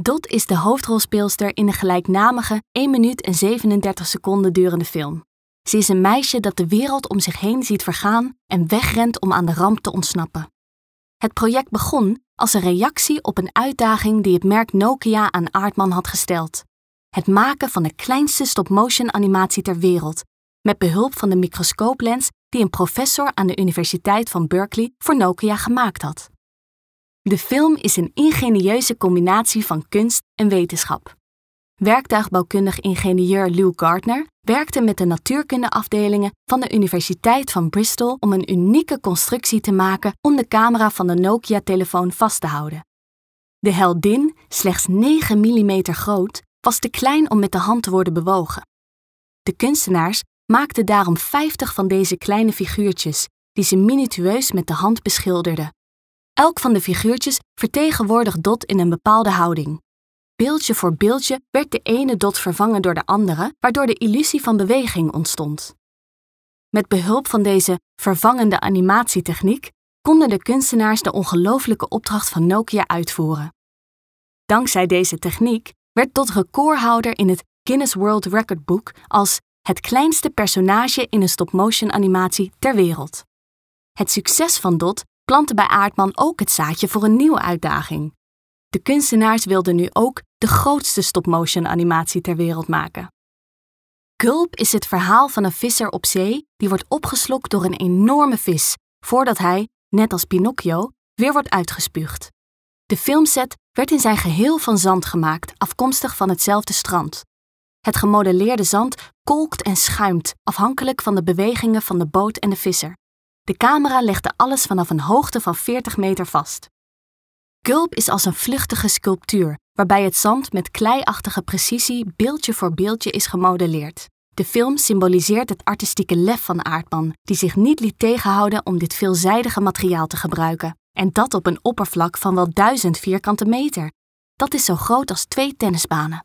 Dot is de hoofdrolspeelster in de gelijknamige 1 minuut en 37 seconden durende film. Ze is een meisje dat de wereld om zich heen ziet vergaan en wegrent om aan de ramp te ontsnappen. Het project begon als een reactie op een uitdaging die het merk Nokia aan Aardman had gesteld: het maken van de kleinste stop-motion animatie ter wereld, met behulp van de microscooplens die een professor aan de Universiteit van Berkeley voor Nokia gemaakt had. De film is een ingenieuze combinatie van kunst en wetenschap. Werktuigbouwkundig ingenieur Lou Gardner werkte met de natuurkundeafdelingen van de Universiteit van Bristol om een unieke constructie te maken om de camera van de Nokia-telefoon vast te houden. De heldin, slechts 9 mm groot, was te klein om met de hand te worden bewogen. De kunstenaars maakten daarom 50 van deze kleine figuurtjes, die ze minutieus met de hand beschilderden. Elk van de figuurtjes vertegenwoordigt Dot in een bepaalde houding. Beeldje voor beeldje werd de ene dot vervangen door de andere, waardoor de illusie van beweging ontstond. Met behulp van deze vervangende animatietechniek konden de kunstenaars de ongelooflijke opdracht van Nokia uitvoeren. Dankzij deze techniek werd Dot recordhouder in het Guinness World Record Book als het kleinste personage in een stop-motion animatie ter wereld. Het succes van Dot plantte bij Aardman ook het zaadje voor een nieuwe uitdaging. De kunstenaars wilden nu ook de grootste stop-motion animatie ter wereld maken. Gulp is het verhaal van een visser op zee die wordt opgeslokt door een enorme vis voordat hij, net als Pinocchio, weer wordt uitgespuugd. De filmset werd in zijn geheel van zand gemaakt, afkomstig van hetzelfde strand. Het gemodelleerde zand kolkt en schuimt, afhankelijk van de bewegingen van de boot en de visser. De camera legde alles vanaf een hoogte van 40 meter vast. Gulp is als een vluchtige sculptuur, waarbij het zand met kleiachtige precisie beeldje voor beeldje is gemodelleerd. De film symboliseert het artistieke lef van Aardman, die zich niet liet tegenhouden om dit veelzijdige materiaal te gebruiken. En dat op een oppervlak van wel duizend vierkante meter. Dat is zo groot als twee tennisbanen.